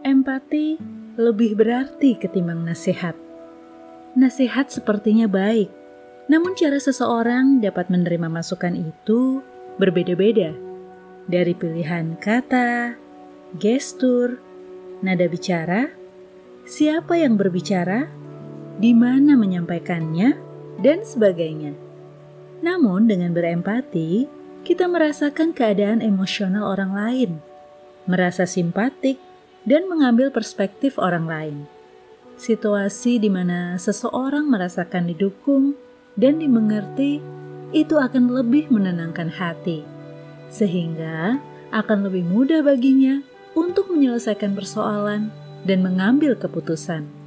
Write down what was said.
Empati lebih berarti ketimbang nasihat. Nasihat sepertinya baik, namun cara seseorang dapat menerima masukan itu berbeda-beda. Dari pilihan kata, gestur, nada bicara, siapa yang berbicara, di mana menyampaikannya, dan sebagainya. Namun dengan berempati, kita merasakan keadaan emosional orang lain, merasa simpatik, dan mengambil perspektif orang lain. Situasi di mana seseorang merasakan didukung dan dimengerti itu akan lebih menenangkan hati, sehingga akan lebih mudah baginya untuk menyelesaikan persoalan dan mengambil keputusan.